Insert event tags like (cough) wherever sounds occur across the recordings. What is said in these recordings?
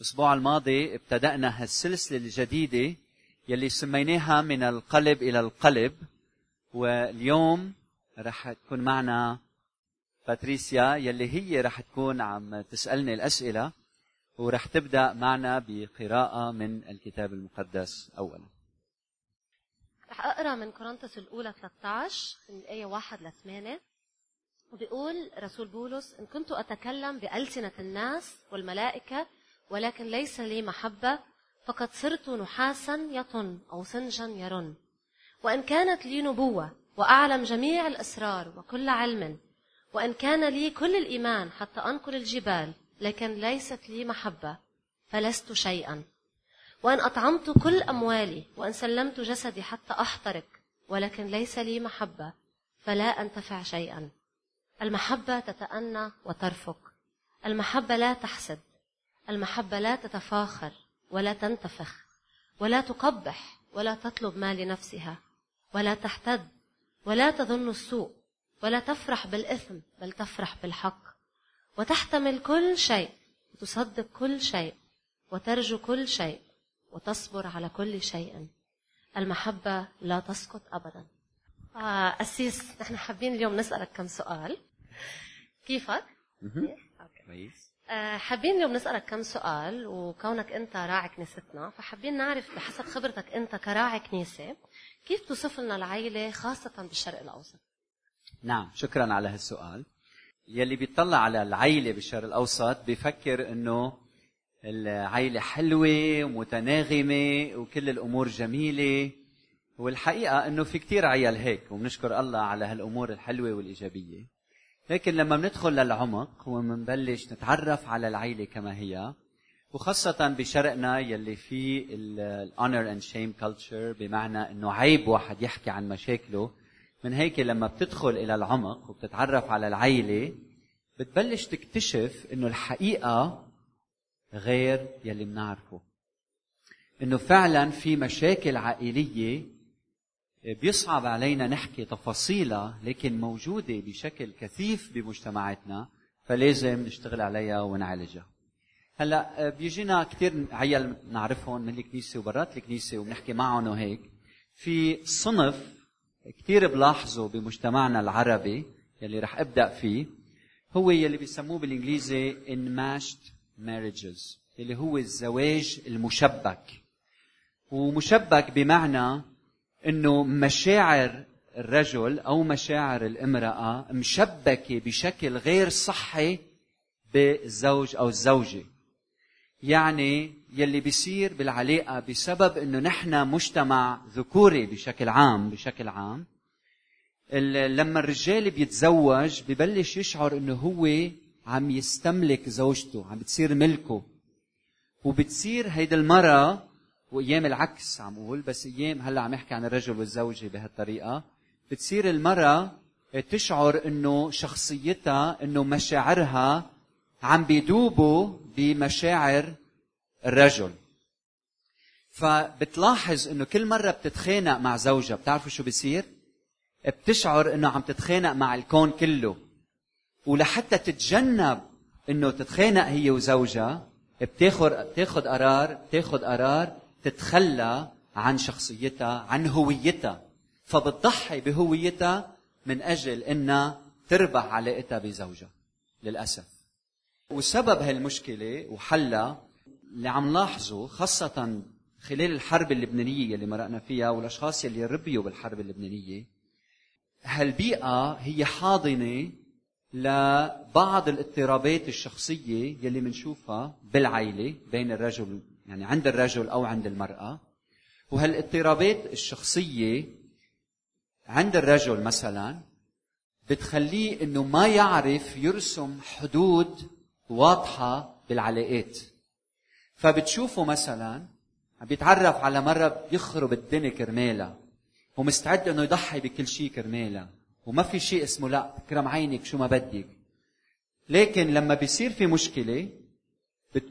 الأسبوع الماضي ابتدأنا هالسلسلة الجديدة يلي سميناها من القلب إلى القلب واليوم رح تكون معنا باتريسيا يلي هي رح تكون عم تسألني الأسئلة ورح تبدأ معنا بقراءة من الكتاب المقدس أولا. رح أقرأ من كورنثوس الأولى 13 من الآية 1 ل 8 وبيقول رسول بولس إن كنت أتكلم بألسنة الناس والملائكة ولكن ليس لي محبة فقد صرت نحاسا يطن أو سنجا يرن. وإن كانت لي نبوة وأعلم جميع الأسرار وكل علم وإن كان لي كل الإيمان حتى أنقل الجبال لكن ليست لي محبة فلست شيئا. وإن أطعمت كل أموالي وإن سلمت جسدي حتى أحترق ولكن ليس لي محبة فلا أنتفع شيئا. المحبة تتأنى وترفق. المحبة لا تحسد. المحبة لا تتفاخر ولا تنتفخ ولا تقبح ولا تطلب ما لنفسها ولا تحتد ولا تظن السوء ولا تفرح بالإثم بل تفرح بالحق. وتحتمل كل شيء وتصدق كل شيء وترجو كل شيء وتصبر على كل شيء. المحبة لا تسقط أبدا. آه أسيس نحن حابين اليوم نسألك كم سؤال. كيفك؟ كويس. حابين اليوم نسألك كم سؤال وكونك أنت راعي كنيستنا فحابين نعرف بحسب خبرتك أنت كراعي كنيسة كيف توصف لنا العيلة خاصة بالشرق الأوسط؟ نعم شكرا على هالسؤال يلي بيطلع على العيلة بالشرق الأوسط بيفكر أنه العيلة حلوة ومتناغمة وكل الأمور جميلة والحقيقة أنه في كتير عيال هيك وبنشكر الله على هالأمور الحلوة والإيجابية لكن لما بندخل للعمق ومنبلش نتعرف على العيلة كما هي وخاصة بشرقنا يلي فيه ال honor and shame culture بمعنى إنه عيب واحد يحكي عن مشاكله. من هيك لما بتدخل إلى العمق وبتتعرف على العيلة بتبلش تكتشف إنه الحقيقة غير يلي بنعرفه إنه فعلا في مشاكل عائلية بيصعب علينا نحكي تفاصيلها لكن موجودة بشكل كثيف بمجتمعاتنا فلازم نشتغل عليها ونعالجها. هلا بيجينا كثير عيال نعرفهم من الكنيسة وبرات الكنيسة وبنحكي معهم وهيك. في صنف كثير بلاحظه بمجتمعنا العربي يلي رح أبدأ فيه هو يلي بيسموه بالإنجليزي enmeshed marriages اللي هو الزواج المشبك. ومشبك بمعنى إنه مشاعر الرجل أو مشاعر الامرأة مشبكة بشكل غير صحي بالزوج أو الزوجة. يعني يلي بيصير بالعلاقة بسبب إنه نحن مجتمع ذكوري بشكل عام بشكل عام. لما الرجال بيتزوج ببلش يشعر إنه هو عم يستملك زوجته عم بتصير ملكه. وبتصير هيدي المرأة وأيام العكس عم أقول بس أيام هلأ عم يحكي عن الرجل والزوجة بهالطريقة. بتصير المرأة تشعر إنه شخصيتها إنه مشاعرها عم بيدوبوا بمشاعر الرجل. فبتلاحظ إنه كل مرة بتتخانق مع زوجها بتعرفوا شو بصير؟ بتشعر إنه عم تتخانق مع الكون كله. ولحتى تتجنب إنه تتخانق هي وزوجها بتاخذ بتاخذ قرار بتاخذ قرار تتخلى عن شخصيتها عن هويتها. فبتضحي بهويتها من أجل إنها تربح علاقتها بزوجها للأسف. وسبب هالمشكلة وحلها اللي عم نلاحظه خاصة خلال الحرب اللبنانية اللي مرقنا فيها والأشخاص اللي ربيوا بالحرب اللبنانية هالبيئة هي حاضنة لبعض الاضطرابات الشخصية يلي بنشوفها بالعائله بين الرجل يعني عند الرجل أو عند المرأة. وهالاضطرابات الشخصية عند الرجل مثلا بتخليه إنه ما يعرف يرسم حدود واضحة بالعلاقات. فبتشوفه مثلا عم بيتعرف على مرة بيخرب الدنيا كرمالها ومستعد إنه يضحي بكل شيء كرمالها وما في شيء اسمه لا كرم عينك شو ما بدك. لكن لما بيصير في مشكلة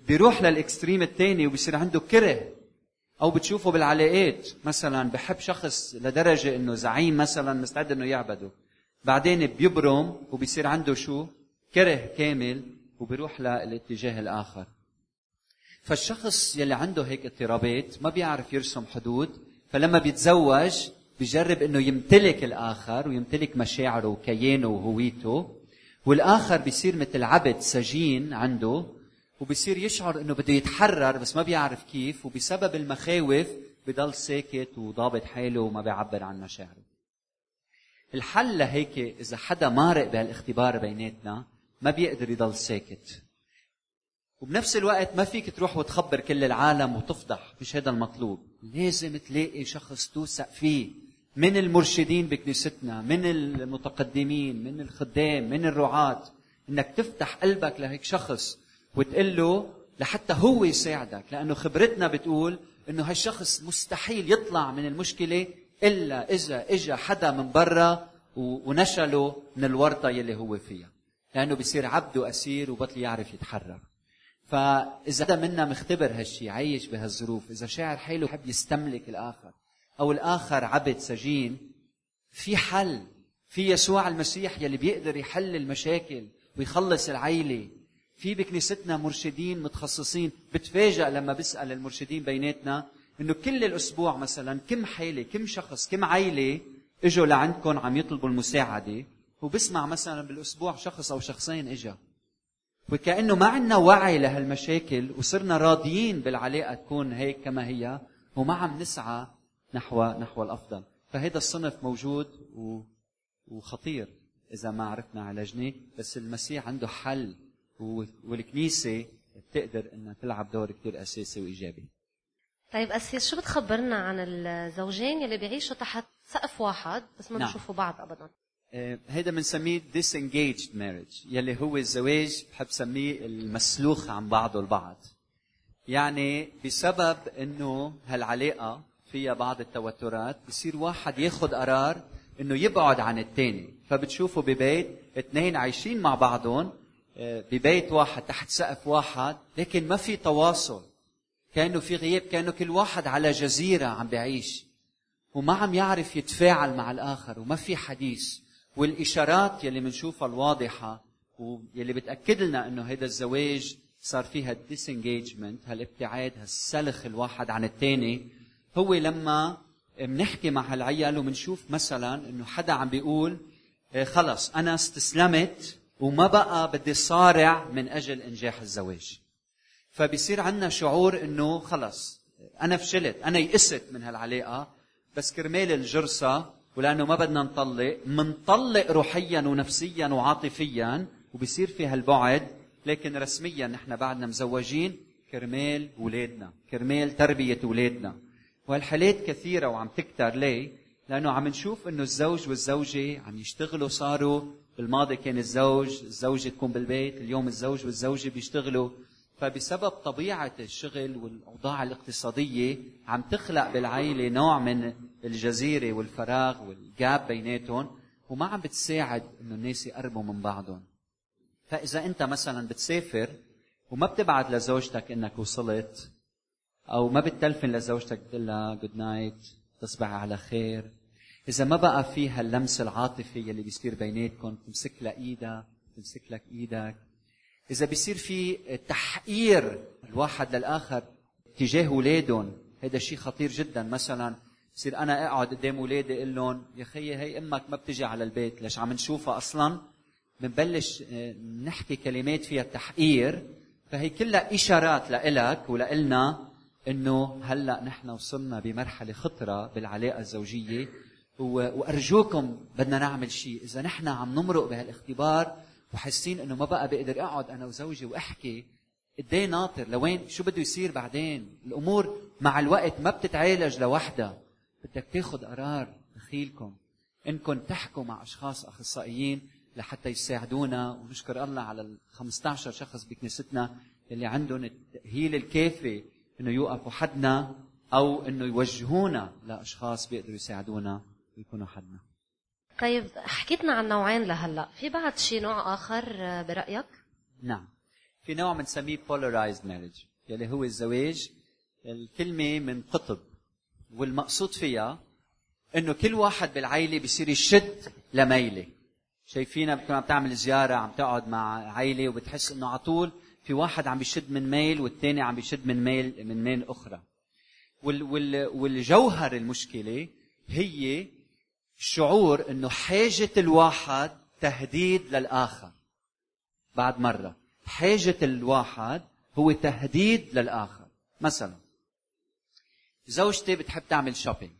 بيروح للإكستريم الثاني وبصير عنده كره. أو بتشوفه بالعلاقات. مثلا بحب شخص لدرجة إنه زعيم مثلا مستعد إنه يعبده. بعدين بيبرم وبصير عنده شو؟ كره كامل وبيروح للاتجاه الآخر. فالشخص يلي عنده هيك اضطرابات ما بيعرف يرسم حدود. فلما بيتزوج بيجرب إنه يمتلك الآخر ويمتلك مشاعره وكيانه وهويته. والآخر بيصير مثل عبد سجين عنده. وبصير يشعر إنه بده يتحرر بس ما بيعرف كيف وبسبب المخاوف بضل ساكت وضابط حاله وما بيعبر عن مشاعره الحل لهيك إذا حدا مارق بهالاختبار بيناتنا ما بيقدر يضل ساكت. وبنفس الوقت ما فيك تروح وتخبر كل العالم وتفضح مش هذا المطلوب. لازم تلاقي شخص توثق فيه. من المرشدين بكنيستنا من المتقدمين من الخدام من الرعاة إنك تفتح قلبك لهيك شخص وتقول له لحتى هو يساعدك لأنه خبرتنا بتقول إنه هالشخص مستحيل يطلع من المشكلة إلا إذا اجى حدا من برا ونشله من الورطة يلي هو فيها لأنه بصير عبد واسير وبطل يعرف يتحرر. فإذا حدا منا مختبر هالشيء عايش بهالظروف إذا شاعر حاله يحب يستملك الآخر أو الآخر عبد سجين في حل في يسوع المسيح يلي بيقدر يحل المشاكل ويخلص العيلة. في بكنيستنا مرشدين متخصصين بتفاجأ لما بسأل المرشدين بيناتنا إنه كل الأسبوع مثلا كم حالة كم شخص كم عيلة إجوا لعندكم عم يطلبوا المساعدة؟ وبسمع مثلا بالأسبوع شخص أو شخصين إجا. وكأنه ما عندنا وعي لهالمشاكل وصرنا راضيين بالعلاقة تكون هيك كما هي وما عم نسعى نحو نحو الأفضل. فهذا الصنف موجود و... وخطير إذا ما عرفنا عالجناه بس المسيح عنده حل. والكنيسة بتقدر إنها تلعب دور كثير أساسي وإيجابي. طيب أسيس شو بتخبرنا عن الزوجين يلي بيعيشوا تحت سقف واحد بس ما نعم. بيشوفوا بعض أبدا؟ آه، هيدا بنسميه disengaged marriage يلي هو الزواج بحب سميه المسلوخ عن بعضه البعض. يعني بسبب إنه هالعلاقة فيها بعض التوترات بصير واحد ياخذ قرار إنه يبعد عن الثاني فبتشوفوا ببيت اثنين عايشين مع بعضهم ببيت واحد تحت سقف واحد لكن ما في تواصل. كأنه في غياب كأنه كل واحد على جزيرة عم بيعيش وما عم يعرف يتفاعل مع الآخر وما في حديث. والإشارات يلي بنشوفها الواضحة ويلي بتأكد لنا إنه هذا الزواج صار فيها الديسنجيجمنت هالابتعاد هالسلخ الواحد عن الثاني هو لما بنحكي مع هالعيال وبنشوف مثلا إنه حدا عم بيقول إيه، خلص أنا استسلمت. وما بقى بدي صارع من أجل إنجاح الزواج. فبصير عندنا شعور إنه خلص أنا فشلت أنا يئست من هالعلاقة بس كرمال الجرسه ولأنه ما بدنا نطلق منطلق روحيا ونفسيا وعاطفيا وبصير في هالبعد لكن رسميا نحن بعدنا مزوجين كرمال اولادنا كرمال تربية اولادنا وهالحالات كثيرة وعم تكتر ليه؟ لأنه عم نشوف إنه الزوج والزوجة عم يشتغلوا صاروا بالماضي كان الزوج الزوجة تكون بالبيت اليوم الزوج والزوجة بيشتغلوا فبسبب طبيعة الشغل والأوضاع الاقتصادية عم تخلق بالعائلة نوع من الجزيرة والفراغ والجاب بيناتهم وما عم بتساعد إنه الناس يقربوا من بعضهم. فإذا أنت مثلا بتسافر وما بتبعت لزوجتك إنك وصلت أو ما بتلفن لزوجتك بتقول لها good night تصبح على خير إذا ما بقى في هاللمس العاطفي يلي بيصير بيناتكم تمسك لها ايدها تمسك لك إيدك. إذا بيصير في تحقير الواحد للآخر تجاه اولادهم هذا شيء خطير جدا. مثلا بصير أنا أقعد قدام اولادي أقول لهم يا خيي هي أمك ما بتجي على البيت ليش عم نشوفها أصلا؟ بنبلش آه، نحكي كلمات فيها تحقير. فهي كلها إشارات لإلك ولإلنا إنه هلأ نحن وصلنا بمرحلة خطرة بالعلاقة الزوجية. وأرجوكم بدنا نعمل شيء. إذا نحن عم نمرق بهالاختبار وحاسين إنه ما بقى بقدر أقعد أنا وزوجي وأحكي قد ناطر. لوين؟ شو بده يصير بعدين؟ الأمور مع الوقت ما بتتعالج لوحدها. بدك تاخذ قرار دخيلكم انكم تحكوا مع أشخاص أخصائيين لحتى يساعدونا. ونشكر الله على ال 15 شخص بكنيستنا اللي عندهم التأهيل الكافي إنه يوقفوا حدنا أو إنه يوجهونا لأشخاص بيقدروا يساعدونا. ويكونوا حدنا طيب حكيتنا عن نوعين لهلأ. في بعد شيء نوع آخر برأيك؟ نعم. في نوع بنسميه polarized marriage يلي هو الزواج الكلمة من قطب والمقصود فيها إنه كل واحد بالعائله بيصير يشد لميلة. شايفينها بتكون عم تعمل زيارة عم تقعد مع عائله وبتحس إنه على طول في واحد عم بيشد من ميل والثاني عم بيشد من ميل من ميل أخرى. وال وال والجوهر المشكلة هي شعور إنه حاجة الواحد تهديد للآخر. بعد مرة. حاجة الواحد هو تهديد للآخر. مثلا زوجتي بتحب تعمل shopping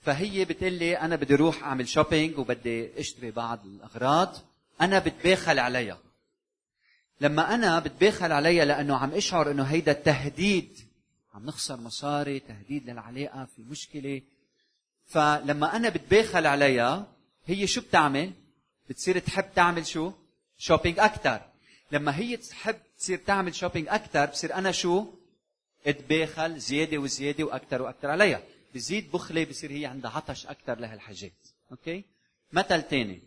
فهي بتقول لي أنا بدي أروح أعمل shopping وبدي أشتري بعض الأغراض. أنا بتباخل عليها. لما أنا بتباخل عليها لأنه عم أشعر إنه هيدا تهديد. عم نخسر مصاري تهديد للعلاقة في مشكلة. فلما أنا بتباخل عليها هي شو بتعمل؟ بتصير تحب تعمل شو؟ shopping أكثر لما هي تحب تصير تعمل shopping أكثر بصير أنا شو؟ اتباخل زيادة وزيادة وأكثر وأكثر عليها. بزيد بخلي بصير هي عندها عطش أكثر لهالحاجات. okay؟ مثل ثاني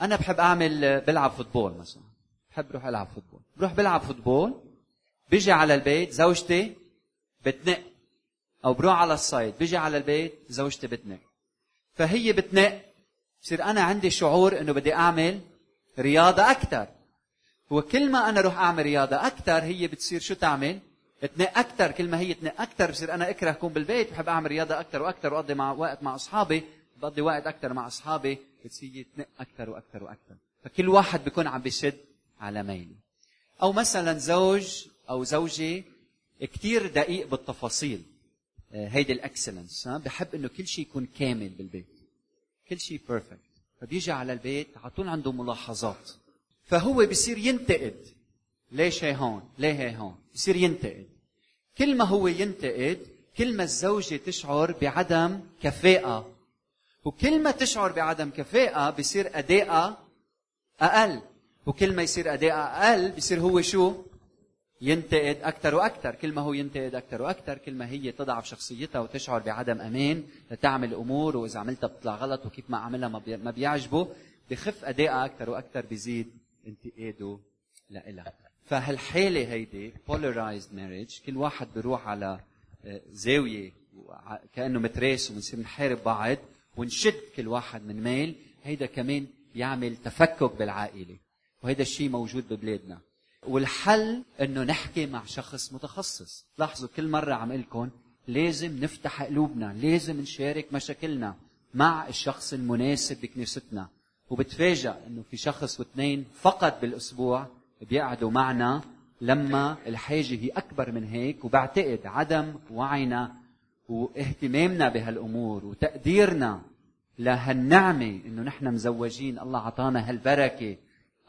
أنا بحب أعمل بلعب football مثلا. بحب أروح ألعب football. بروح بلعب football بيجي على البيت زوجتي بتنق. أو بروح على الصيد بيجي على البيت زوجتي بتنق. فهي بتنق بصير أنا عندي شعور إنه بدي أعمل رياضة أكثر وكل ما أنا أروح أعمل رياضة أكثر هي بتصير شو تعمل؟ تنق أكثر كل ما هي تنق أكثر بصير أنا أكره أكون بالبيت بحب أعمل رياضة أكثر وأكثر وأقضي مع وقت مع أصحابي. بقضي وقت أكثر مع أصحابي بتصير تنق أكثر وأكثر وأكثر فكل واحد بيكون عم بيشد على ميله. أو مثلا زوج أو زوجة كثير دقيق بالتفاصيل. هيدي ال excellence بحب إنه كل شيء يكون كامل بالبيت. كل شيء perfect فبيجي على البيت على طول عنده ملاحظات. فهو بصير ينتقد. ليش هي هون؟ ليه هي هون؟ بصير ينتقد. كل ما هو ينتقد كل ما الزوجة تشعر بعدم كفاءة. وكل ما تشعر بعدم كفاءة بصير أدائها أقل. وكل ما يصير أدائها أقل بصير هو شو؟ ينتقد أكثر وأكثر كل ما هو ينتقد أكثر وأكثر كل ما هي تضعف شخصيتها وتشعر بعدم أمان لتعمل أمور وإذا عملتها بتطلع غلط وكيف ما عملها ما بيعجبه بخف أدائها أكثر وأكثر بيزيد انتقاده لإلها. فهالحالة هيدي polarized marriage كل واحد بيروح على آه، زاوية كأنه متراس وبنصير نحارب بعض ونشد كل واحد من ميل هيدا كمان يعمل تفكك بالعائلة. وهذا الشيء موجود ببلادنا. والحل إنه نحكي مع شخص متخصص. لاحظوا كل مرة عم لكم لازم نفتح قلوبنا لازم نشارك مشاكلنا مع الشخص المناسب بكنيستنا وبتفاجأ إنه في شخص واثنين فقط بالأسبوع بيقعدوا معنا لما الحاجة هي أكبر من هيك. وبعتقد عدم وعينا واهتمامنا بهالأمور وتقديرنا لهالنعمة إنه نحن مزوجين الله عطانا هالبركة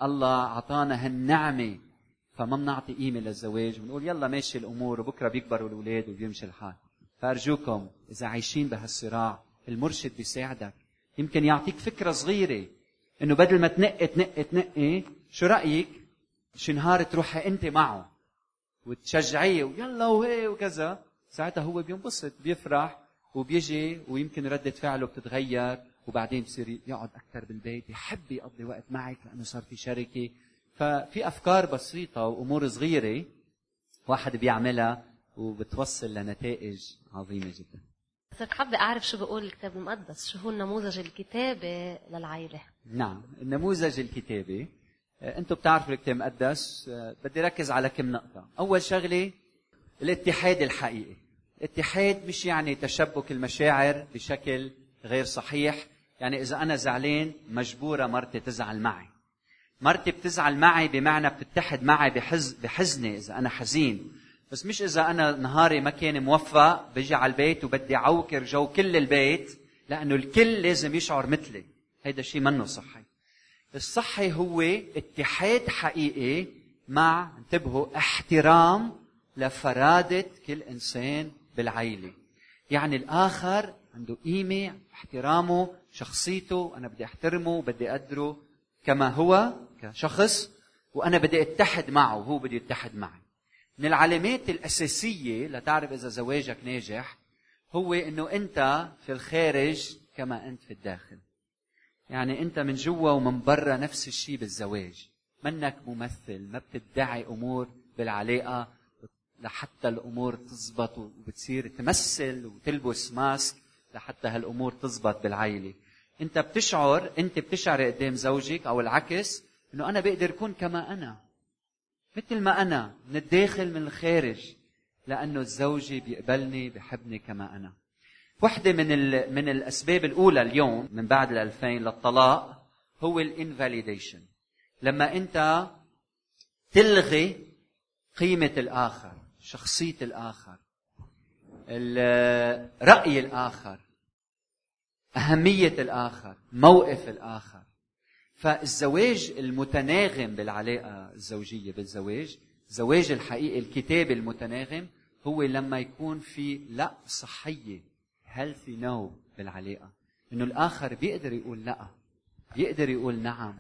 الله عطانا هالنعمة. فما بنعطي قيمة للزواج بنقول يلا ماشي الأمور وبكرة بيكبروا الأولاد وبيمشي الحال. فأرجوكم إذا عايشين بهالصراع المرشد بيساعدك. يمكن يعطيك فكرة صغيرة إنه بدل ما تنقي تنقي تنقي شو رأيك؟ شي نهار تروحي أنت معه وتشجعيه ويلا وهي وكذا. ساعتها هو بينبسط بيفرح وبيجي ويمكن ردة فعله بتتغير وبعدين بصير يقعد أكثر بالبيت يحب يقضي وقت معك لأنه صار في شركة. ففي أفكار بسيطة وأمور صغيرة واحد بيعملها وبتوصل لنتائج عظيمة جدا. صرت حابة أعرف شو بيقول الكتاب المقدس؟ شو هو النموذج الكتابي للعائلة؟ نعم النموذج الكتابي. آه، أنتم بتعرفوا الكتاب المقدس. آه، بدي ركز على كم نقطة. أول شغلة الاتحاد الحقيقي. الاتحاد مش يعني تشبك المشاعر بشكل غير صحيح. يعني إذا أنا زعلان مجبورة مرتي تزعل معي. مرتي بتزعل معي بمعنى بتتحد معي بحز بحزني إذا أنا حزين. بس مش إذا أنا نهاري ما كان موفق بجي على البيت وبدي عوكر جو كل البيت لأنه الكل لازم يشعر مثلي. هيدا الشيء منه صحي. الصحي هو اتحاد حقيقي مع انتبهوا احترام لفرادة كل إنسان بالعيلة. يعني الآخر عنده قيمة احترامه شخصيته أنا بدي أحترمه وبدي أقدره كما هو. كشخص وأنا بدي أتحد معه وهو بدي يتحد معي. من العلامات الأساسية لتعرف إذا زواجك ناجح هو أنه أنت في الخارج كما أنت في الداخل. يعني أنت من جوا ومن برا نفس الشيء بالزواج. منك ممثل ما بتدعي أمور بالعلاقة لحتى الأمور تزبط وبتصير تمثل وتلبس ماسك لحتى هالأمور تزبط بالعائله أنت بتشعر أنت بتشعري قدام زوجك أو العكس إنه أنا بقدر أكون كما أنا. مثل ما أنا من الداخل من الخارج. لأنه الزوجي بيقبلني بحبني كما أنا. وحدة من من الأسباب الأولى اليوم من بعد ال 2000 للطلاق هو الإنفاليديشن. لما أنت تلغي قيمة الآخر شخصية الآخر رأي الآخر أهمية الآخر موقف الآخر. فالزواج المتناغم بالعلاقة الزوجية بالزواج الزواج الحقيقي الكتابي المتناغم هو لما يكون في لا صحية healthy no بالعلاقة. إنه الآخر بيقدر يقول لا بيقدر يقول نعم.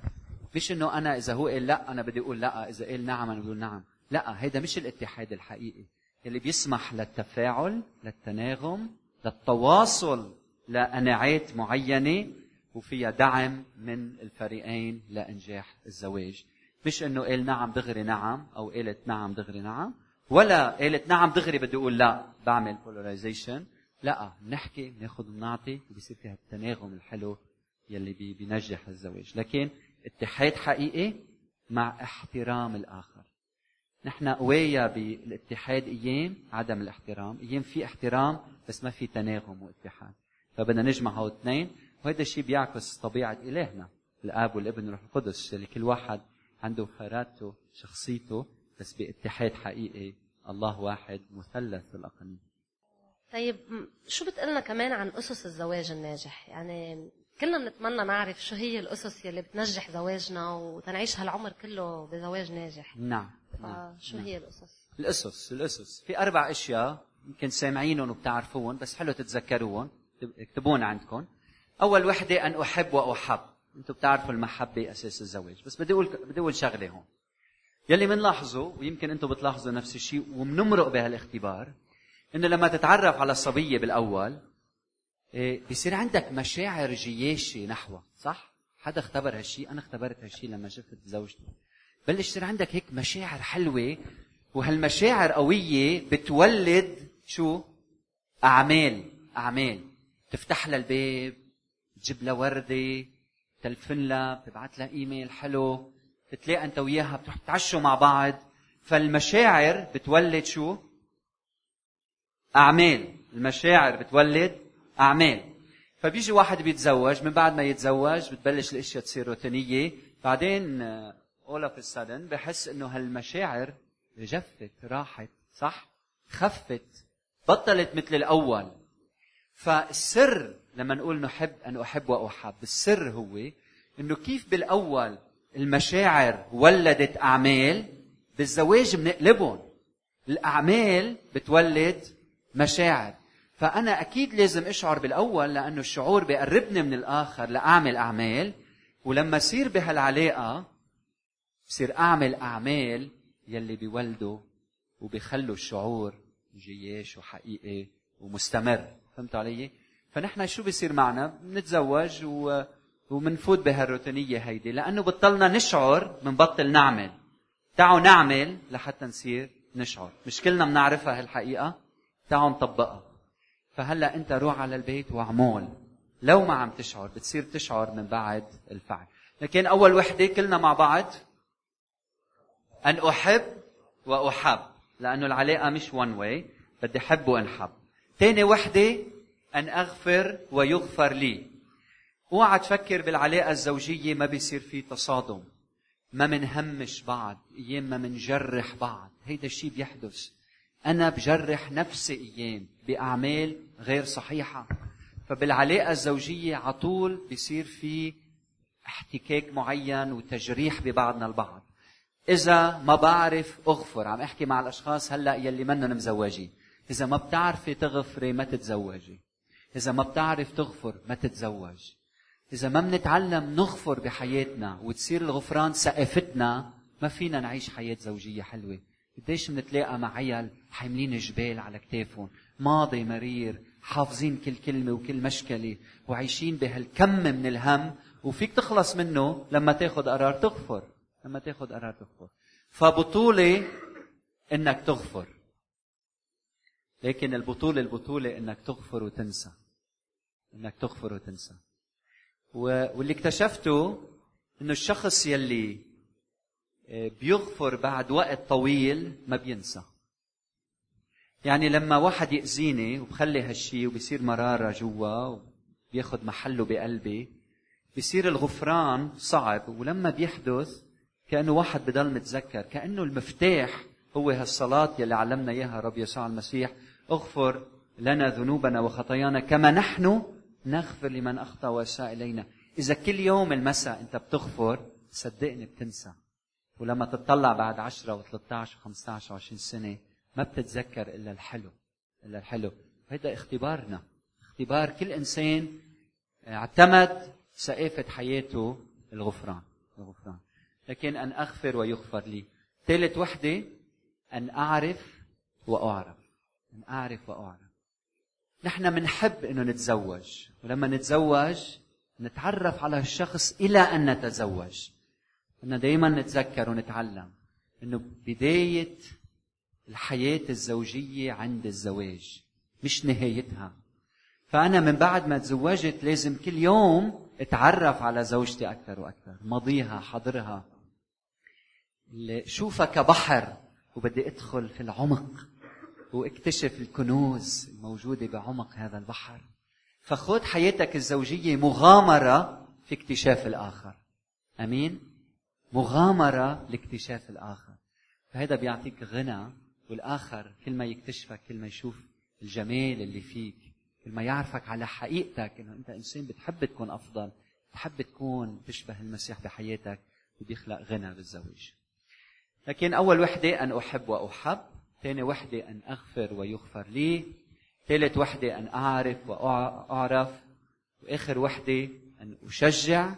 مش إنه أنا إذا هو قال لا أنا بدي أقول لا إذا قال نعم أنا بقول نعم. لا هيدا مش الاتحاد الحقيقي. اللي بيسمح للتفاعل للتناغم للتواصل لقناعات معينة وفيها دعم من الفريقين لإنجاح الزواج. مش إنه قال نعم دغري نعم أو قالت نعم دغري نعم ولا قالت نعم دغري بدي أقول لا بعمل بولاريزيشن لا نحكي ناخذ ونعطي وبصير فيها التناغم الحلو يلي بينجح الزواج. لكن اتحاد حقيقي مع احترام الآخر. نحن قوية بالاتحاد أيام عدم الاحترام. أيام في احترام بس ما في تناغم واتحاد. فبدنا نجمع هول الاثنين وهذا الشيء بيعكس طبيعة إلهنا. الآب والابن والروح القدس اللي كل واحد عنده خيراته شخصيته بس باتحاد حقيقي. الله واحد مثلث بالأقانيم طيب شو بتقلنا كمان عن أسس الزواج الناجح؟ يعني كلنا بنتمنى نعرف شو هي الأسس يلي بتنجح زواجنا وتنعيش هالعمر كله بزواج ناجح. نعم, نعم. شو هي الأسس؟ الأسس الأسس. في أربع أشياء يمكن سامعينهم وبتعرفوهم بس حلو تتذكروهم. اكتبون عندكم. أول وحدة أن أحب وأحب. أنتم بتعرفوا المحبة أساس الزواج. بس بدي أقول بدي أقول شغلة هون. يلي بنلاحظه ويمكن أنتم بتلاحظوا نفس الشيء وبنمرق بهالاختبار إنه لما تتعرف على الصبية بالأول إيه بيصير عندك مشاعر جياشة نحوها صح؟ حدا اختبر هالشيء؟ أنا اختبرت هالشيء لما شفت زوجتي بلش يصير عندك هيك مشاعر حلوة وهالمشاعر قوية بتولد شو؟ أعمال. أعمال. تفتح لها الباب تجيب لها وردة تلفن لها بتبعت لها إيميل حلو تتلاقى أنت وياها بتروح مع بعض. فالمشاعر بتولد شو؟ أعمال. المشاعر بتولد أعمال. فبيجي واحد بيتزوج من بعد ما يتزوج بتبلش الأشياء تصير روتينية. بعدين all of a sudden بحس إنه هالمشاعر جفت راحت صح؟ خفت بطلت مثل الأول. فالسر لما نقول نحب أن أحب وأحب. السر هو إنه كيف بالأول المشاعر ولدت أعمال بالزواج بنقلبهم. الأعمال بتولد مشاعر. فأنا أكيد لازم أشعر بالأول لأنه الشعور بيقربني من الآخر لأعمل أعمال. ولما اصير بهالعلاقة بصير أعمل أعمال يلي بيولدوا وبيخلوا الشعور جياش وحقيقي ومستمر. فهمتوا علي؟ فنحن شو بيصير معنا؟ بنتزوج و... ومنفوت بهالروتينية هيدي لأنه بطلنا نشعر بنبطل نعمل. تعوا نعمل لحتى نصير نشعر. مش كلنا بنعرفها هالحقيقة تعوا نطبقها. فهلأ أنت روح على البيت واعمل لو ما عم تشعر بتصير تشعر من بعد الفعل. لكن أول وحدة كلنا مع بعض أن أحب وأحب لأنه العلاقة مش وان واي بدي أحب وأنحب. ثاني وحدة أن أغفر ويغفر لي. أوعى تفكر بالعلاقة الزوجية ما بيصير في تصادم. ما منهمش بعض أيام ما منجرح بعض. هيدا الشيء بيحدث. أنا بجرح نفسي أيام بأعمال غير صحيحة. فبالعلاقة الزوجية على طول بيصير في احتكاك معين وتجريح ببعضنا البعض. إذا ما بعرف أغفر عم أحكي مع الأشخاص هلأ يلي منهم مزواجين إذا ما بتعرفي تغفري ما تتزوجي. إذا ما بتعرف تغفر ما تتزوج. إذا ما بنتعلم نغفر بحياتنا وتصير الغفران ثقافتنا ما فينا نعيش حياة زوجية حلوة. قديش بنتلاقى مع عيال حاملين جبال على كتافهم ماضي مرير حافظين كل كلمة وكل مشكلة وعايشين بهالكم من الهم وفيك تخلص منه لما تاخذ قرار تغفر لما تاخذ قرار تغفر. فبطولة إنك تغفر. لكن البطولة البطولة إنك تغفر وتنسى. إنك تغفر وتنسى. واللي اكتشفته إنه الشخص يلي آه، بيغفر بعد وقت طويل ما بينسى. يعني لما واحد يأذيني وبخلي هالشي وبصير مرارة جوا وبياخد محله بقلبي بصير الغفران صعب. ولما بيحدث كأنه واحد بضل متذكر كأنه المفتاح هو هالصلاة يلي علمنا إياها رب يسوع المسيح. اغفر لنا ذنوبنا وخطايانا كما نحن نغفر لمن أخطأ وأساء إلينا. إذا كل يوم المساء أنت بتغفر صدقني بتنسى. ولما تطلع بعد 10 و13 و15 و20 سنة ما بتتذكر إلا الحلو إلا الحلو. هيدا اختبارنا. اختبار كل إنسان اعتمد سقافة حياته الغفران الغفران. لكن أن أغفر ويغفر لي. ثالث وحدة أن أعرف وأعرف. أن أعرف وأعرف نحن منحب أنه نتزوج ولما نتزوج نتعرف على الشخص إلى أن نتزوج. بدنا دائما نتذكر ونتعلم أنه بداية الحياة الزوجية عند الزواج مش نهايتها. فأنا من بعد ما تزوجت لازم كل يوم أتعرف على زوجتي أكثر وأكثر ماضيها حاضرها شوفها كبحر وبدي أدخل في العمق. واكتشف الكنوز الموجودة بعمق هذا البحر. فخذ حياتك الزوجية مغامرة في اكتشاف الآخر. أمين؟ مغامرة لاكتشاف الآخر. فهذا بيعطيك غنى والآخر كل ما يكتشفك كل ما يشوف الجمال اللي فيك كل ما يعرفك على حقيقتك إنه أنت إنسان بتحب تكون أفضل بتحب تكون تشبه المسيح بحياتك وبيخلق غنى بالزواج. لكن أول وحدة أن أحب وأحب. ثاني وحدة أن أغفر ويغفر لي ثالث وحدة أن أعرف وأعرف وآخر وحدة أن أشجع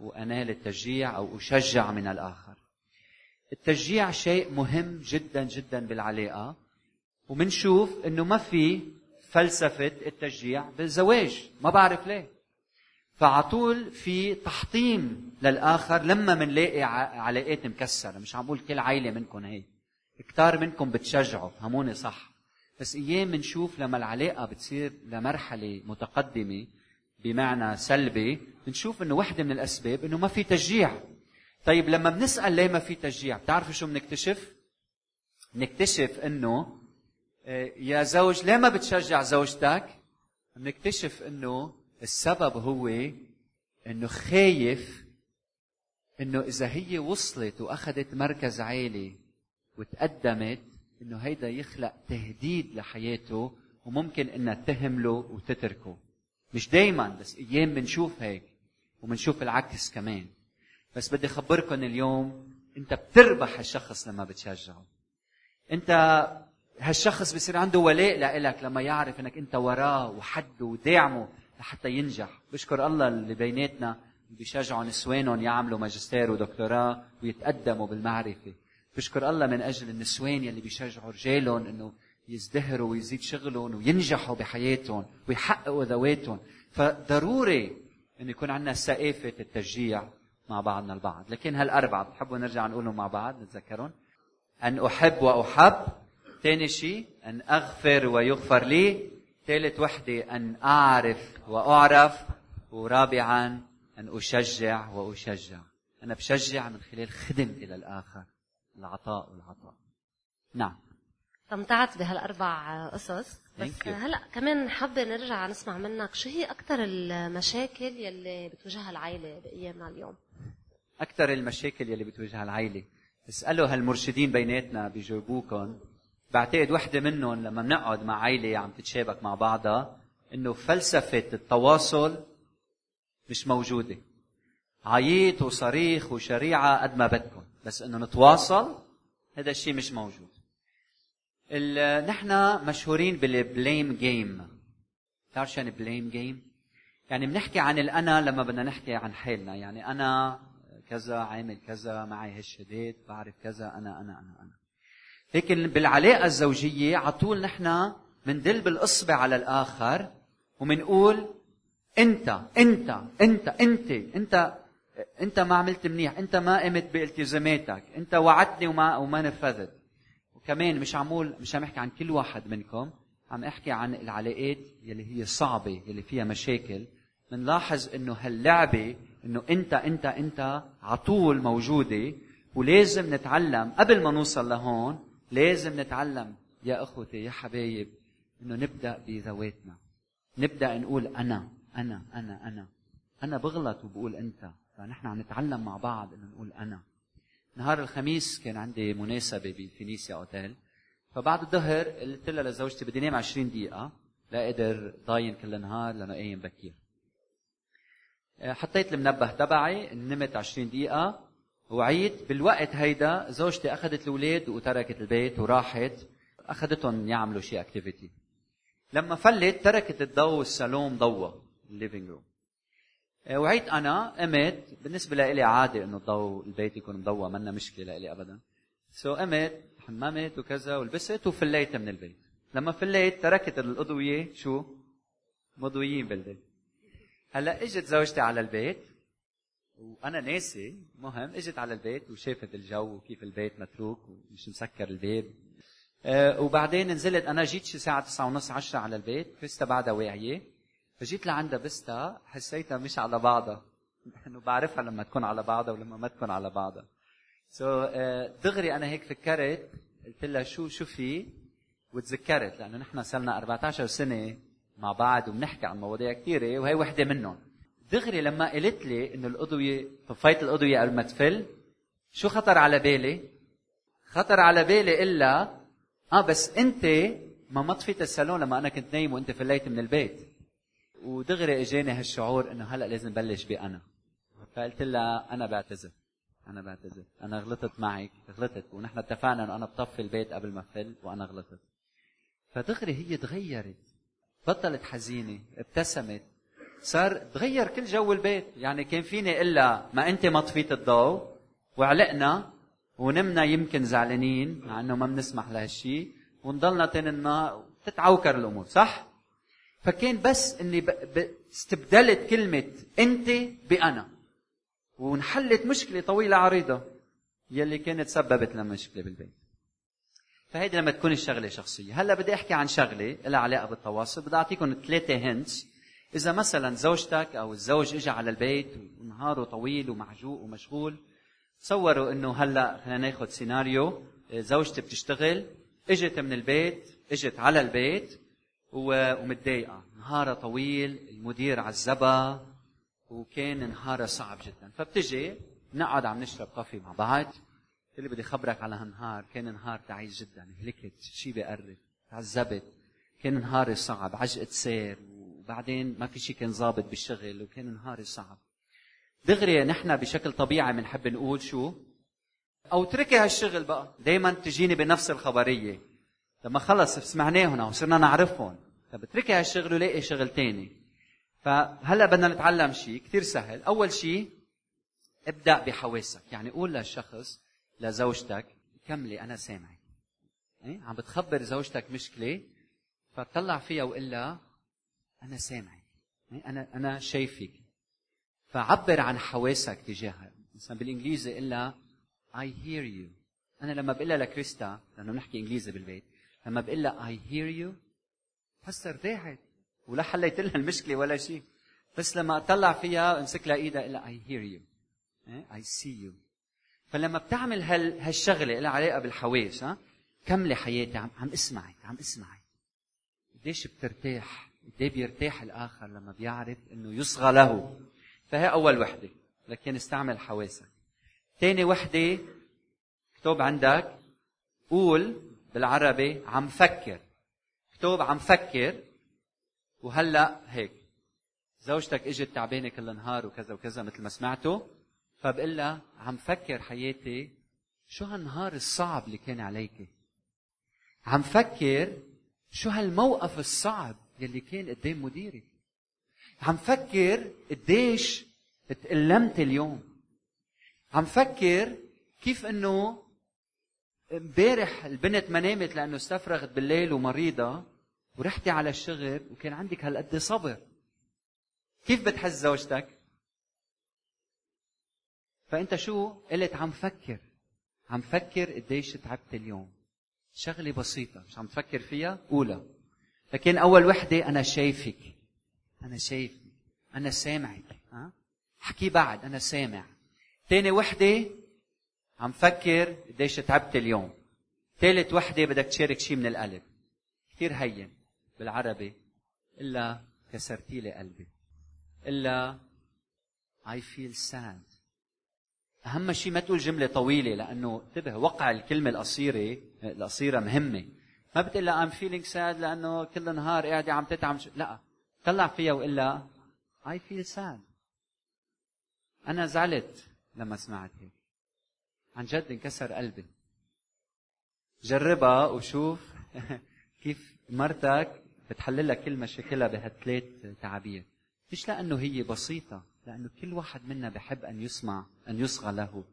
وأنال التشجيع أو أشجع من الآخر. التشجيع شيء مهم جدا جدا بالعلاقة ومنشوف إنه ما في فلسفة التشجيع بالزواج ما بعرف ليه. فعطول في تحطيم للآخر لما منلاقي علاقات مكسرة مش عم بقول كل عائله منكم هيك. كتار منكم بتشجعوا فهموني صح. بس أيام بنشوف لما العلاقة بتصير لمرحلة متقدمة بمعنى سلبي بنشوف إنه وحدة من الأسباب إنه ما في تشجيع. طيب لما بنسأل ليه ما في تشجيع بتعرفوا شو بنكتشف بنكتشف إنه آه، يا زوج ليه ما بتشجع زوجتك؟ بنكتشف إنه السبب هو إنه خايف إنه إذا هي وصلت وأخذت مركز عالي وتقدمت إنه هيدا يخلق تهديد لحياته وممكن إنها تهمله وتتركه. مش دايما بس أيام بنشوف هيك وبنشوف العكس كمان. بس بدي اخبركم اليوم أنت بتربح الشخص لما بتشجعه. أنت هالشخص بصير عنده ولاء لإلك لما يعرف إنك أنت وراه وحده وداعمه لحتى ينجح. بشكر الله اللي بيناتنا بيشجعوا نسوانهم يعملوا ماجستير ودكتوراه ويتقدموا بالمعرفة. بشكر الله من أجل النسوان يلي بيشجعوا رجالهم إنه يزدهروا ويزيد شغلهم وينجحوا بحياتهم ويحققوا ذواتهم. فضروري انه يكون عندنا ثقافه التشجيع مع بعضنا البعض. لكن هالأربعة بتحبوا نرجع نقولهم مع بعض نتذكرهم. أن أحب وأحب ثاني شيء أن أغفر ويغفر لي ثالث وحدة أن أعرف وأعرف ورابعا أن أشجع وأشجع. أنا بشجع من خلال خدم إلى الآخر العطاء والعطاء. نعم. استمتعت بهالأربع قصص. بس هلأ كمان حابة نرجع نسمع منك شو هي أكثر المشاكل يلي بتواجهها العائله بأيامنا اليوم؟ أكثر المشاكل يلي بتواجهها العائله اسألوا هالمرشدين بيناتنا بيجاوبوكم بعتقد وحدة منهم لما بنقعد مع عائله عم تتشابك مع بعضها إنه فلسفة التواصل مش موجودة. عييط وصريخ وشريعة قد ما بدكم بس إنه نتواصل هذا الشيء مش موجود. نحن مشهورين بالبليم جيم بتعرف شو يعني بليم جيم يعني بنحكي عن الانا لما بدنا نحكي عن حالنا. يعني أنا كذا عامل كذا معي هالشديد بعرف كذا أنا أنا أنا أنا. لكن بالعلاقة الزوجية على طول نحن بندل بالإصبع على الآخر وبنقول انت أنت أنت أنت أنت أنت. ما عملت منيح انت ما قمت بالتزاماتك انت وعدتني وما وما نفذت. وكمان مش عمول مش عم أحكي عن كل واحد منكم عم أحكي عن العلاقات يلي هي صعبة يلي فيها مشاكل. بنلاحظ إنه هاللعبة إنه انت انت أنت على طول موجودة ولازم نتعلم. قبل ما نوصل لهون لازم نتعلم. يا أخوتي يا حبايب إنه نبدأ بذواتنا. نبدأ نقول أنا أنا أنا أنا. أنا بغلط وبقول أنت. فنحن عم نتعلم مع بعض إنه نقول أنا. نهار الخميس كان عندي مناسبة بفينيسيا أوتيل. فبعد الظهر قلت لها لزوجتي بدي نام 20 دقيقة لا أقدر ضاين كل النهار لأنه قايم بكير. حطيت المنبه تبعي نمت 20 دقيقة. وعيت بالوقت هيدا زوجتي أخذت الأولاد وتركت البيت وراحت أخذتهم يعملوا شيء activity لما فلت تركت الضوء الصالون ضوى ال living room وعيت أنا قمت بالنسبة لي عادي إنه الضوء البيت يكون مضوى منا مشكلة لي ابدا. so قمت حممت وكذا ولبست وفليت من البيت. لما فليت تركت الأضوية شو؟ مضويين بالبيت. هلأ إجت زوجتي على البيت وأنا ناسي مهم إجت على البيت وشافت الجو وكيف البيت متروك ومش مسكر الباب أه وبعدين نزلت أنا جيت شي ساعة تسعة ونص عشرة على البيت فزتها بعدها واعية. فجيت لعندها بستها حسيتها مش على بعضها. انه بعرفها لما تكون على بعضها ولما ما تكون على بعضها. سو so, uh, دغري أنا هيك فكرت قلت لها شو شو في؟ وتذكرت لأنه نحن صرنا 14 سنة مع بعض وبنحكي عن مواضيع كثيره وهي وحدة منهم. دغري لما قالت لي إنه الاضويه طفيت الاضويه قبل ما تفل شو خطر على بالي؟ خطر على بالي إلا آه بس أنت ما ما طفيت الصالون لما أنا كنت نايم وأنت فليت من البيت. ودغري اجاني هالشعور انه هلا لازم بلش بانا فقلت لها أنا بعتذر. أنا بعتذر. أنا غلطت معك. غلطت. ونحن اتفقنا إنه أنا بطفي البيت قبل ما فل وأنا غلطت. فدغري هي تغيرت. بطلت حزينة. ابتسمت. صار تغير كل جو البيت. يعني كان فيني إلا ما انت ما طفيت الضوء وعلقنا ونمنا يمكن زعلانين مع إنه ما بنسمح لهالشيء ونضلنا تاني النهار تتعوكر الأمور. صح؟ فكان بس إني. استبدلت كلمة أنت بأنا. وانحلت مشكلة طويلة عريضة يلي كانت سببت لنا مشكلة بالبيت. فهيدي لما تكون الشغلة شخصية. هلأ بدي أحكي عن شغلة لها علاقة بالتواصل. بدي أعطيكم ثلاثة هنتس إذا مثلا زوجتك أو الزوج اجى على البيت ونهاره طويل ومعجوق ومشغول تصوروا إنه هلأ خلينا ناخذ سيناريو زوجتي بتشتغل إجت من البيت إجت على البيت ومتضايقه نهارها طويل المدير عذبها وكان نهارها صعب جدا. فبتجي نقعد عم نشرب كافي مع بعض. اللي بدي خبرك على هالنهار كان نهار تعيس جدا. هلكت شي بقرب تعذبت. كان نهاري صعب عجقة سير. وبعدين ما في شيء كان ظابط بالشغل وكان نهاري صعب. دغري نحن بشكل طبيعي بنحب نقول شو؟ أو اتركي هالشغل بقى. دائما تجيني بنفس الخبرية. لما خلص سمعناهم وصرنا نعرفهم. طب اتركي هالشغل ولاقي شغل تاني. فهلأ بدنا نتعلم شيء كثير سهل. أول شيء ابدأ بحواسك. يعني قول للشخص لزوجتك كملي أنا سامعك. إيه؟ عم بتخبر زوجتك مشكلة فطلع فيها وقول لها أنا سامعك. إيه؟ أنا أنا شايفك. فعبر عن حواسك تجاهها. مثلا بالإنجليزي قل لها I hear you. أنا لما بقول لها لكريستا لأنه بنحكي إنجليزي بالبيت لما بقول لها I hear you. بحسها ارتاحت ولا حليت لها المشكلة ولا شيء. بس لما اطلع فيها امسك لها إيدها أقول لها I hear you. I see you. فلما بتعمل هال هالشغلة لها علاقه بالحواس ها كملي حياتي عم عم اسمعك عم اسمعك قديش بترتاح قد بيرتاح الآخر لما بيعرف إنه يصغى له. فهي أول وحدة لكن استعمل حواسك. ثاني وحدة اكتب عندك قول بالعربي عم فكر. اكتب عم فكر وهلأ هيك. زوجتك إجت تعبانة كل النهار وكذا وكذا مثل ما سمعتوا فبقول لها عم فكر حياتي شو هالنهار الصعب اللي كان عليك؟ عم فكر شو هالموقف الصعب يلي كان قدام مديرك عم فكر قديش تألمت اليوم. عم فكر كيف إنه امبارح البنت ما نامت لأنه استفرغت بالليل ومريضة ورحتي على الشغل وكان عندك هالقد صبر. كيف بتحس زوجتك؟ فأنت شو قلت؟ عم فكر. عم فكر قديش تعبت اليوم. شغلة بسيطة مش عم تفكر فيها؟ قولها لكن أول وحدة أنا شايفك. أنا شايفك. أنا سامعك. ها؟ احكي بعد أنا سامع. تاني وحدة عم فكر قديش تعبت اليوم. ثالث وحدة بدك تشارك شيء من القلب كثير هين. بالعربي. إلا كسرتي لي قلبي. إلا I feel sad. أهم شيء ما تقول جملة طويلة لأنه انتبه وقع الكلمة القصيرة القصيرة مهمة. ما بتقول I'm feeling sad لأنه كل نهار قاعدة عم تتعب. لا طلع فيها وإلا I feel sad. أنا زعلت لما سمعت هيك. عن جد انكسر قلبي. جربها وشوف (laughs) كيف مرتك بتحل لك كل مشاكلها بهالثلاث تعابير. مش لأنه هي بسيطة لأنه كل واحد منا بحب أن يسمع أن يصغى له.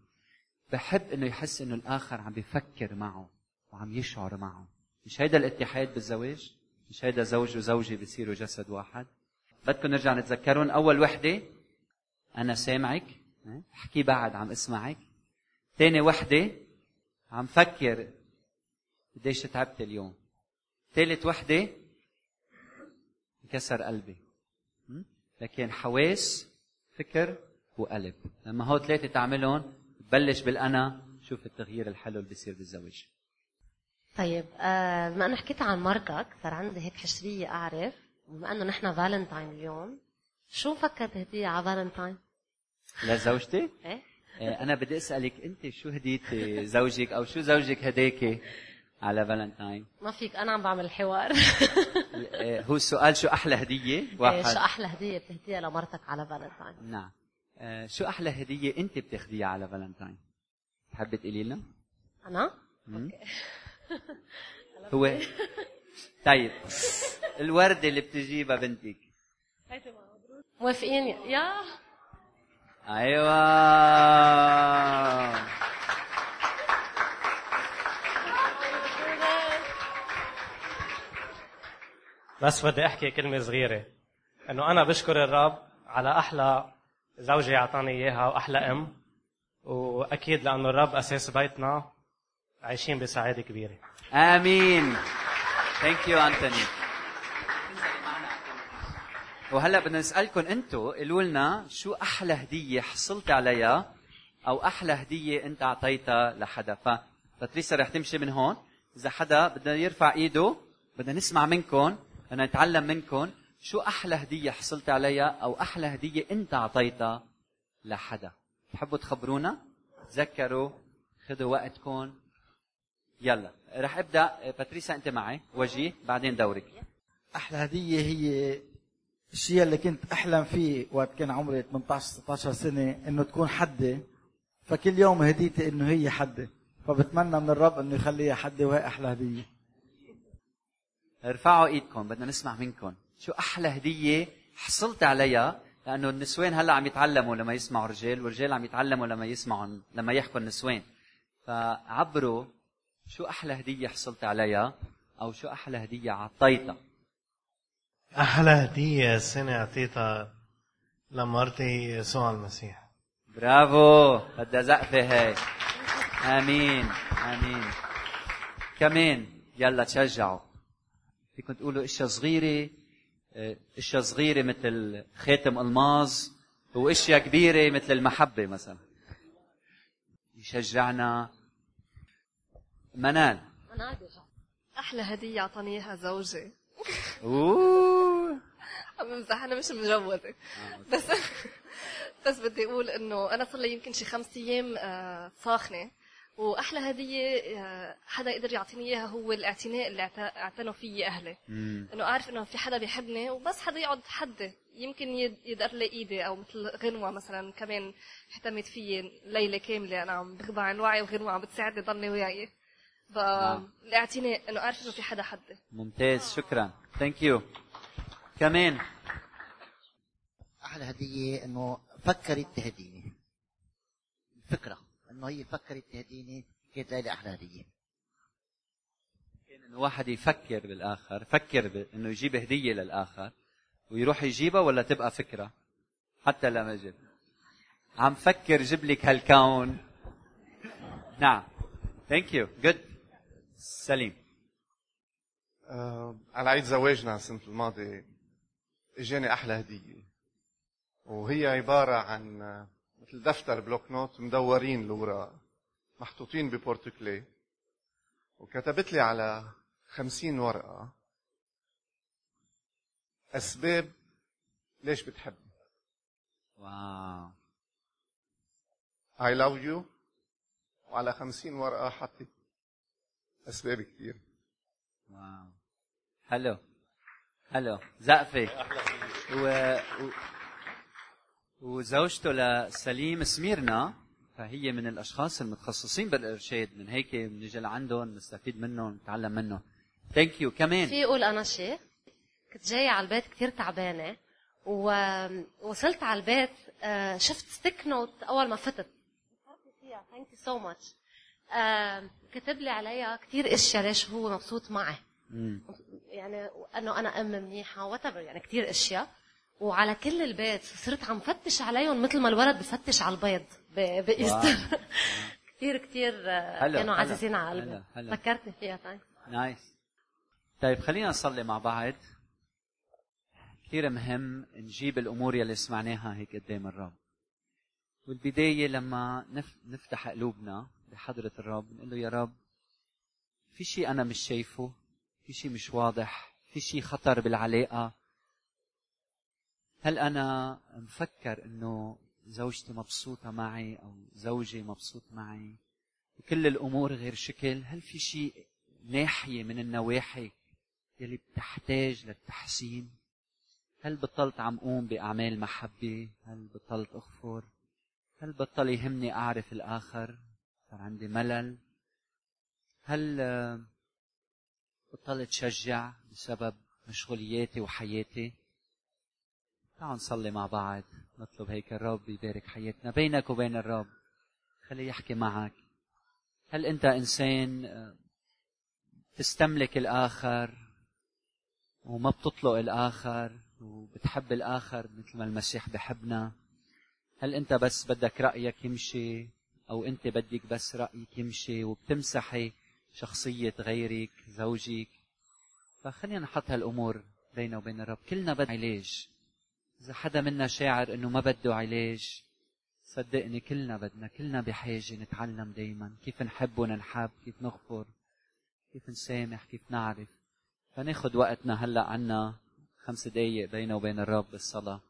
بحب أنه يحس أنه الآخر عم بيفكر معه وعم يشعر معه. مش هيدا الاتحاد بالزواج؟ مش هيدا زوج وزوجة بيصيروا جسد واحد؟ بدكم نرجع نتذكرون أول وحدة أنا سامعك. أحكي بعد عم اسمعك. ثاني وحدة عم فكر قديش تعبت اليوم. ثالث وحدة انكسر قلبي. لكن حواس فكر وقلب. لما هو ثلاثة تعملهم بلش بالأنا شوف التغيير الحلو اللي بيصير بالزواج. طيب آه بما إنه حكيت عن مرتك صار عندي هيك حشرية أعرف. بما إنه نحن فالنتاين اليوم شو مفكر تهديه على فالنتاين؟ لزوجتي؟ إيه. أنا بدي أسألك أنت شو هديتي زوجك أو شو زوجك هداكي على فالنتاين؟ ما فيك أنا عم بعمل الحوار آه، هو السؤال شو أحلى هدية؟ واحد. شو أحلى هدية بتهديها لمرتك على فالنتاين؟ نعم. آه، شو أحلى هدية أنت بتاخديها على فالنتاين؟ تحبي تقولي لنا؟ أنا؟ okay. (laughs) هو طيب. الوردة اللي بتجيبها بنتك. موافقين؟ يا أيوه. بس بدي احكي كلمة صغيرة. انه أنا بشكر الرب على أحلى زوجة اعطاني اياها واحلى ام. واكيد لأنه الرب أساس بيتنا عايشين بسعادة كبيرة. آمين. thank you انتوني وهلا بدنا نسالكم أنتم قولوا لنا شو أحلى هدية حصلت عليها أو أحلى هدية أنت أعطيتها لحدا. ف باتريسا رح تمشي من هون. إذا حدا بده يرفع إيده بدنا نسمع منكم بدنا نتعلم منكم شو أحلى هدية حصلت عليها أو أحلى هدية أنت أعطيتها لحدا. بتحبوا تخبرونا؟ تذكروا خذوا وقتكم يلا رح أبدأ. باتريسا أنت معي. وجيه بعدين دورك أحلى هدية هي الشيء اللي كنت أحلم فيه وقت كان عمري 18 16 سنة إنه تكون حدي فكل يوم هديتي إنه هي حدي فبتمنى من الرب إنه يخليها حدي وهي أحلى هدية. ارفعوا إيدكم بدنا نسمع منكم. شو أحلى هدية حصلت عليها؟ لأنه النسوان هلأ عم يتعلموا لما يسمعوا رجال والرجال عم يتعلموا لما يسمعوا لما يحكوا النسوان. فعبروا شو أحلى هدية حصلت عليها؟ أو شو أحلى هدية عطيتها؟ أحلى هدية السنة أعطيتها لمرتي يسوع المسيح. برافو بدها زقفه هي. آمين آمين. كمان يلا تشجعوا. فيكم تقولوا إشياء صغيرة آه، إشياء صغيرة مثل خاتم ألماظ وإشياء كبيرة مثل المحبة مثلا. يشجعنا. منال. منال أحلى هدية اعطاني اياها زوجي. أوه. عم بمزح أنا مش مجوزه بس بس بدي أقول إنه أنا صار لي يمكن شي خمس أيام آه، ساخنة. وأحلى هدية آه، حدا قدر يعطيني إياها هو الاعتناء اللي أعت- أعتنوا فيي أهلي. إنه أعرف إنه في حدا بيحبني وبس حدا يقعد حدي. يمكن يد- يدقر لي إيدي أو مثل غنوة مثلا كمان اهتمت فيي ليلة كاملة. أنا عم بخضع عن وعي وغنوة عم بتساعدني ضلني وياي. فالاعتناء إنه أعرف إنه في حدا حدي ممتاز شكرا. ثانك يو كمان. أحلى هدية إنه فكرت تهديني الفكرة إنه هي فكرت تهديني كانت لي أحلى هدية. كان إنه واحد يفكر بالآخر فكر ب... إنه يجيب هدية للآخر ويروح يجيبها ولا تبقى فكرة؟ حتى لما جب عم فكر جيب لك هالكون نعم. thank you جود سليم. آه، على عيد زواجنا السنة الماضية. إجاني أحلى هدية. وهي عبارة عن آه، مثل دفتر bloc-notes مدورين الاوراق محطوطين ب porte-clés. وكتبت لي على خمسين ورقة. أسباب ليش بتحبني wow. I love you. وعلى خمسين ورقة حطيت أسباب كثير wow. حلو. حلو. زقفة. و... و... وزوجته لسليم سميرنا فهي من الأشخاص المتخصصين بالإرشاد. من هيك بنجي لعندهم نستفيد منهم نتعلم منهم. thank you كمان. في أقول أنا شيء كنت جاية على البيت كثير تعبانة ووصلت على البيت آه، شفت sticky note أول ما فتت. فيها thank you so much كتب لي عليها كثير اشياء ليش هو مبسوط معي. يعني إنه أنا أم منيحة what يعني كثير إشياء. وعلى كل البيت صرت عم فتش عليهم مثل ما الولد بفتش على البيض ب Easter. (laughs) كثير كثير آه، كانوا عزيزين على قلبي. فكرتني فيها thank نايس طيب خلينا نصلي مع بعض. كثير مهم نجيب الأمور يلي سمعناها هيك قدام الرب. والبداية لما نف- نفتح قلوبنا بحضره الرب نقول له يا رب في شيء أنا مش شايفه في شيء مش واضح في شيء خطر بالعلاقة. هل أنا مفكر إنه زوجتي مبسوطة معي أو زوجي مبسوط معي؟ وكل الأمور غير شكل. هل في شيء ناحية من النواحي يلي بتحتاج للتحسين؟ هل بطلت عم قوم بأعمال محبة؟ هل بطلت أغفر؟ هل بطل يهمني أعرف الآخر؟ صار عندي ملل. هل آه، بطلت شجع بسبب مشغولياتي وحياتي؟ تعالوا نصلي مع بعض نطلب هيك الرب يبارك حياتنا بينك وبين الرب. خليه يحكي معك. هل أنت إنسان آه، تستملك الآخر وما بتطلق الآخر وبتحب الآخر مثل ما المسيح بحبنا؟ هل أنت بس بدك رأيك يمشي أو أنت بدك بس رايك يمشي وبتمسحي شخصية غيرك زوجك. فخلينا نحط هالأمور بيننا وبين الرب. كلنا بدنا علاج. إذا حدا منا شاعر إنه ما بده علاج صدقني كلنا بدنا كلنا بحاجة نتعلم دائما كيف نحب وننحب كيف نغفر كيف نسامح كيف نعرف. فناخد وقتنا هلأ عنا خمس دقايق بيننا وبين الرب بالصلاة.